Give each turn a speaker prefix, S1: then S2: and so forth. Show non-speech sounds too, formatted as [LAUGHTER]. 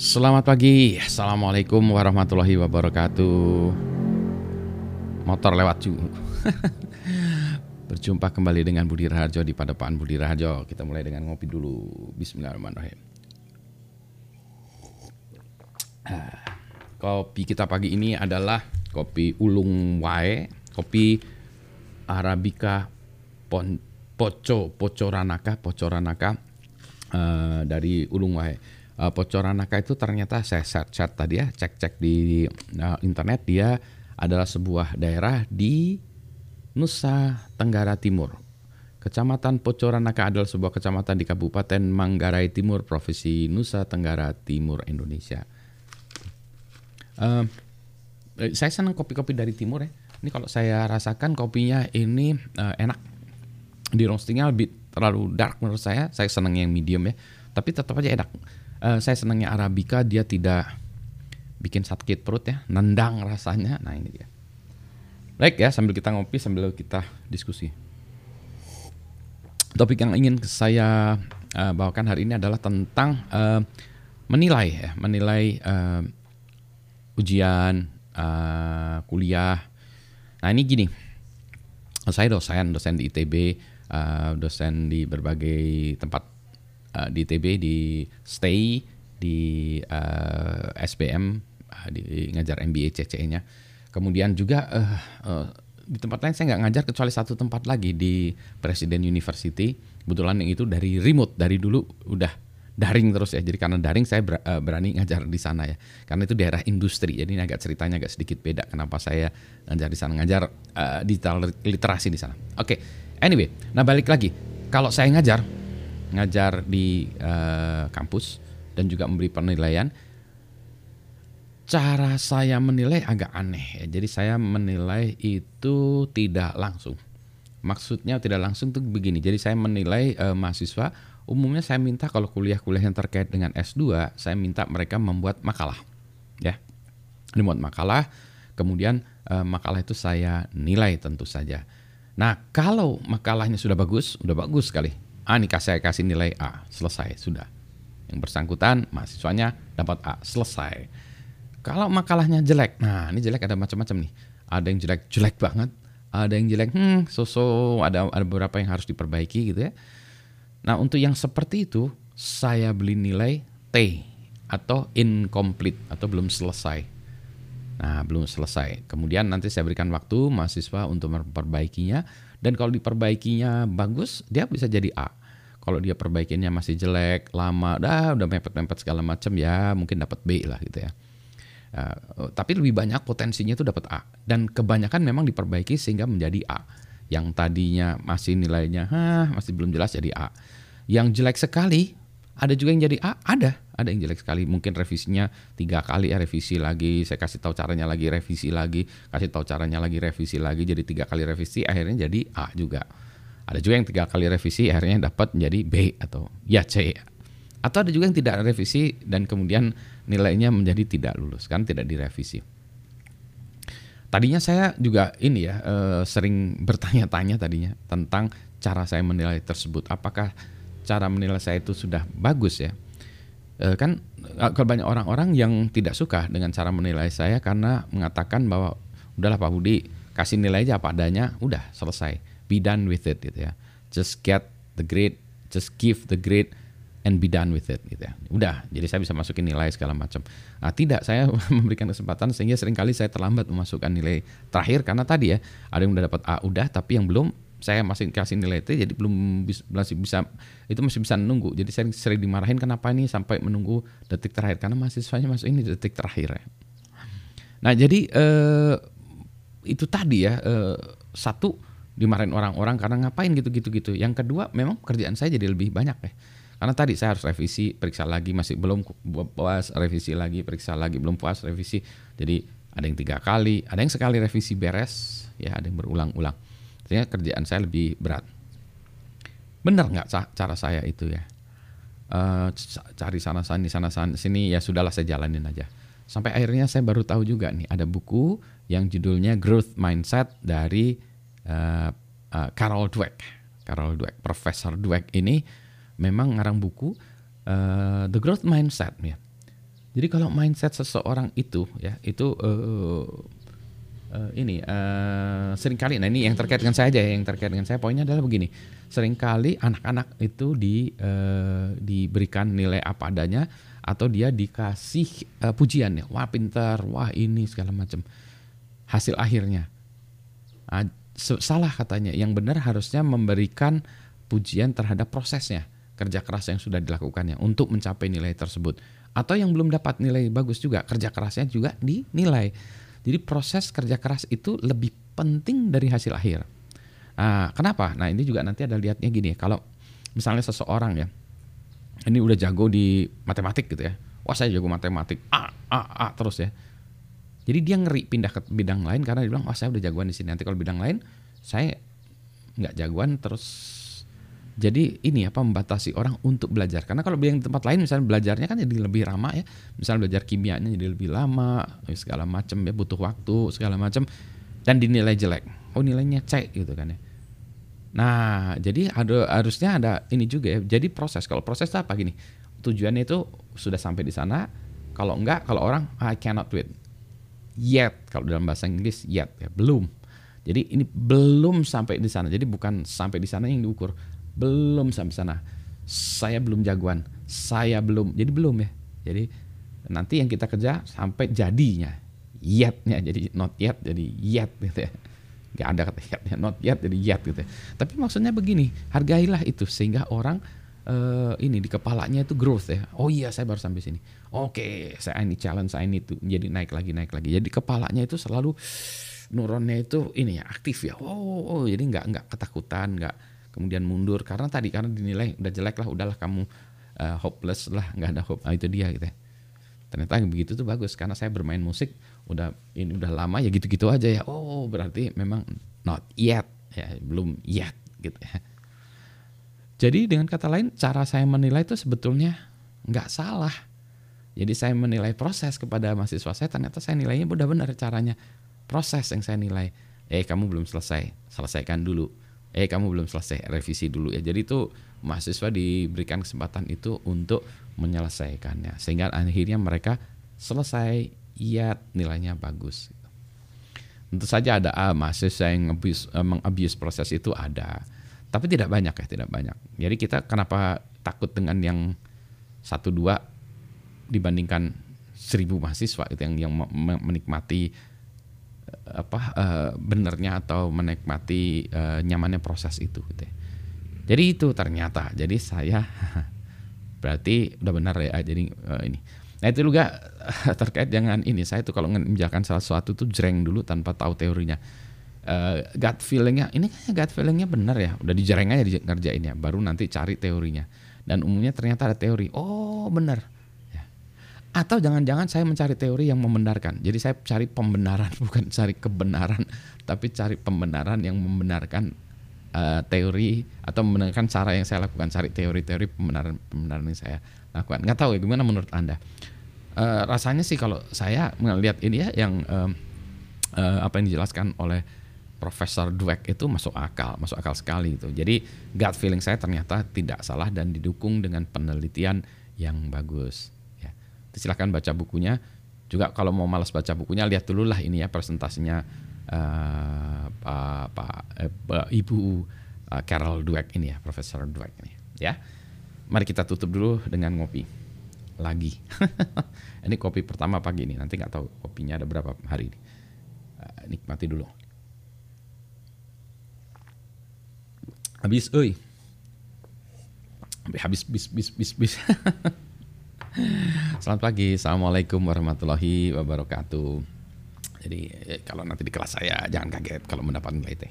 S1: Selamat pagi, Assalamualaikum warahmatullahi wabarakatuh. Motor lewat juga [LAUGHS] Berjumpa kembali dengan Budi Raharjo di Padepaan Budi Raharjo. Kita mulai dengan ngopi dulu. Bismillahirrahmanirrahim. Ah, Kopi kita pagi ini adalah kopi Ulung Wae Kopi Arabica Pon, Poco Pocoranaka Pocoranaka uh, dari Ulung Wae uh, eh, Pocoranaka itu ternyata saya search tadi ya, cek-cek di uh, internet dia adalah sebuah daerah di Nusa Tenggara Timur. Kecamatan Pocoranaka adalah sebuah kecamatan di Kabupaten Manggarai Timur, Provinsi Nusa Tenggara Timur, Indonesia. Uh, saya senang kopi-kopi dari timur ya. Ini kalau saya rasakan kopinya ini uh, enak. Di roastingnya lebih terlalu dark menurut saya. Saya senang yang medium ya. Tapi tetap aja enak uh, saya senangnya arabica dia tidak bikin sakit perut ya, nendang rasanya. Nah ini dia. Baik ya, sambil kita ngopi, sambil kita diskusi. Topik yang ingin saya uh, bawakan hari ini adalah tentang uh, menilai ya, menilai uh, ujian, uh, kuliah. Nah ini gini, saya dosen, dosen di ITB, uh, dosen di berbagai tempat uh, di TB di stay di uh, SBM uh, di ngajar MBA CCE-nya. Kemudian juga uh, uh, di tempat lain saya nggak ngajar kecuali satu tempat lagi di Presiden University. Kebetulan yang itu dari remote dari dulu udah daring terus ya. Jadi karena daring saya berani ngajar di sana ya. Karena itu daerah industri. Jadi ini agak ceritanya agak sedikit beda kenapa saya ngajar di sana ngajar uh, digital literasi di sana. Oke. Okay. Anyway, nah balik lagi. Kalau saya ngajar ngajar di uh, kampus dan juga memberi penilaian, cara saya menilai agak aneh. Ya. Jadi saya menilai itu tidak langsung. Maksudnya tidak langsung tuh begini. Jadi saya menilai uh, mahasiswa umumnya saya minta kalau kuliah-kuliah yang terkait dengan S2, saya minta mereka membuat makalah. Ya. Membuat makalah, kemudian uh, makalah itu saya nilai tentu saja. Nah, kalau makalahnya sudah bagus, sudah bagus sekali. A nih saya kasih nilai A, selesai sudah. Yang bersangkutan mahasiswanya dapat A, selesai. Kalau makalahnya jelek, nah ini jelek ada macam-macam nih. Ada yang jelek jelek banget, ada yang jelek hmm so-so, ada ada beberapa yang harus diperbaiki gitu ya. Nah untuk yang seperti itu saya beli nilai T atau incomplete atau belum selesai. Nah, belum selesai. Kemudian nanti saya berikan waktu mahasiswa untuk memperbaikinya dan kalau diperbaikinya bagus, dia bisa jadi A kalau dia perbaikinnya masih jelek, lama, dah udah mepet-mepet segala macam ya mungkin dapat B lah gitu ya. Uh, tapi lebih banyak potensinya itu dapat A dan kebanyakan memang diperbaiki sehingga menjadi A. Yang tadinya masih nilainya Hah, masih belum jelas jadi A. Yang jelek sekali ada juga yang jadi A, ada, ada yang jelek sekali. Mungkin revisinya tiga kali ya revisi lagi. Saya kasih tahu caranya lagi revisi lagi, kasih tahu caranya lagi revisi lagi. Jadi tiga kali revisi akhirnya jadi A juga. Ada juga yang tiga kali revisi akhirnya dapat menjadi B atau ya C. Atau ada juga yang tidak revisi dan kemudian nilainya menjadi tidak lulus kan tidak direvisi. Tadinya saya juga ini ya eh, sering bertanya-tanya tadinya tentang cara saya menilai tersebut. Apakah cara menilai saya itu sudah bagus ya? Eh, kan kalau banyak orang-orang yang tidak suka dengan cara menilai saya karena mengatakan bahwa udahlah Pak Budi kasih nilai aja apa adanya, udah selesai be done with it gitu ya. Just get the grade, just give the grade and be done with it gitu ya. Udah, jadi saya bisa masukin nilai segala macam. Nah, tidak, saya [LAUGHS] memberikan kesempatan sehingga sering kali saya terlambat memasukkan nilai terakhir karena tadi ya, ada yang udah dapat A udah tapi yang belum saya masih kasih nilai T jadi belum masih bisa itu masih bisa menunggu. Jadi saya sering dimarahin kenapa ini sampai menunggu detik terakhir karena mahasiswanya masuk ini detik terakhir ya. Nah, jadi eh, itu tadi ya eh, satu dimarahin orang-orang karena ngapain gitu-gitu gitu. Yang kedua memang kerjaan saya jadi lebih banyak ya. Karena tadi saya harus revisi, periksa lagi masih belum puas, revisi lagi, periksa lagi belum puas, revisi. Jadi ada yang tiga kali, ada yang sekali revisi beres, ya ada yang berulang-ulang. Artinya kerjaan saya lebih berat. Benar nggak cara saya itu ya? Uh, cari sana sini sana sana sini ya sudahlah saya jalanin aja. Sampai akhirnya saya baru tahu juga nih ada buku yang judulnya Growth Mindset dari uh, Carol Dweck. Carol Dweck, Profesor Dweck ini memang ngarang buku uh, The Growth Mindset ya. Jadi kalau mindset seseorang itu ya itu uh, uh, ini uh, sering kali nah ini yang terkait dengan saya aja ya, yang terkait dengan saya poinnya adalah begini. Seringkali anak-anak itu di uh, diberikan nilai apa adanya atau dia dikasih uh, pujian ya. Wah, pintar, wah ini segala macam. Hasil akhirnya uh, salah katanya. Yang benar harusnya memberikan pujian terhadap prosesnya, kerja keras yang sudah dilakukannya untuk mencapai nilai tersebut. Atau yang belum dapat nilai bagus juga kerja kerasnya juga dinilai. Jadi proses kerja keras itu lebih penting dari hasil akhir. Nah, kenapa? Nah ini juga nanti ada lihatnya gini kalau misalnya seseorang ya ini udah jago di matematik gitu ya. Wah saya jago matematik. A a a terus ya jadi dia ngeri pindah ke bidang lain karena dia bilang wah saya udah jagoan di sini nanti kalau bidang lain saya nggak jagoan terus jadi ini apa membatasi orang untuk belajar. Karena kalau yang di tempat lain misalnya belajarnya kan jadi lebih ramah ya. Misalnya belajar kimianya jadi lebih lama, segala macam ya butuh waktu segala macam dan dinilai jelek. Oh nilainya C gitu kan ya. Nah, jadi ada harusnya ada ini juga ya. Jadi proses. Kalau proses apa gini? Tujuannya itu sudah sampai di sana. Kalau enggak, kalau orang I cannot do it. Yet, kalau dalam bahasa Inggris yet ya, belum. Jadi ini belum sampai di sana. Jadi bukan sampai di sana yang diukur, belum sampai sana. Saya belum jagoan. Saya belum. Jadi belum ya. Jadi nanti yang kita kerja sampai jadinya. Yetnya jadi not yet jadi yet gitu ya. Gak ada kata yetnya not yet jadi yet gitu ya. Tapi maksudnya begini, hargailah itu sehingga orang uh, ini di kepalanya itu growth ya. Oh iya saya baru sampai sini. Oke, saya ini challenge, saya ini tuh jadi naik lagi naik lagi. Jadi kepalanya itu selalu neuronnya itu ini ya aktif ya. Oh, oh jadi nggak nggak ketakutan, nggak kemudian mundur karena tadi karena dinilai udah jelek lah udahlah kamu uh, hopeless lah nggak ada hope nah, itu dia gitu ya. ternyata begitu tuh bagus karena saya bermain musik udah ini udah lama ya gitu-gitu aja ya oh berarti memang not yet ya belum yet gitu ya jadi dengan kata lain cara saya menilai itu sebetulnya nggak salah. Jadi saya menilai proses kepada mahasiswa saya ternyata saya nilainya udah benar caranya. Proses yang saya nilai. Eh kamu belum selesai selesaikan dulu. Eh kamu belum selesai revisi dulu ya. Jadi itu mahasiswa diberikan kesempatan itu untuk menyelesaikannya. Sehingga akhirnya mereka selesai iya nilainya bagus. Tentu saja ada ah, mahasiswa yang abuse, uh, mengabuse proses itu ada tapi tidak banyak ya tidak banyak jadi kita kenapa takut dengan yang satu dua dibandingkan seribu mahasiswa itu yang yang menikmati apa uh, benernya atau menikmati uh, nyamannya proses itu gitu ya. Jadi itu ternyata. Jadi saya [LAUGHS] berarti udah benar ya jadi uh, ini. Nah itu juga [LAUGHS] terkait dengan ini saya tuh kalau menjalankan salah sesuatu tuh jreng dulu tanpa tahu teorinya. Uh, gut feelingnya ini kayaknya gut feelingnya benar ya udah dijereng aja ngerjain ya baru nanti cari teorinya dan umumnya ternyata ada teori oh benar atau jangan-jangan saya mencari teori yang membenarkan. Jadi saya cari pembenaran, [LAUGHS] bukan cari kebenaran, tapi cari pembenaran yang membenarkan uh, teori atau membenarkan cara yang saya lakukan. Cari teori-teori pembenaran pembenaran yang saya lakukan. Nggak tahu ya gimana menurut anda? Uh, rasanya sih kalau saya melihat ini ya yang uh, uh, apa yang dijelaskan oleh Profesor Dweck itu masuk akal, masuk akal sekali itu. Jadi gut feeling saya ternyata tidak salah dan didukung dengan penelitian yang bagus silahkan baca bukunya. Juga kalau mau malas baca bukunya lihat dulu lah ini ya presentasinya uh, uh, Pak uh, Ibu uh, Carol Dweck ini ya Profesor Dweck ini ya. Mari kita tutup dulu dengan ngopi lagi. [LAUGHS] Ini kopi pertama pagi ini nanti nggak tahu kopinya ada berapa hari ini. Uh, nikmati dulu habis oi habis bis bis bis bis [LAUGHS] Selamat pagi, Assalamualaikum warahmatullahi wabarakatuh. Jadi eh, kalau nanti di kelas saya jangan kaget kalau mendapat nilai teh.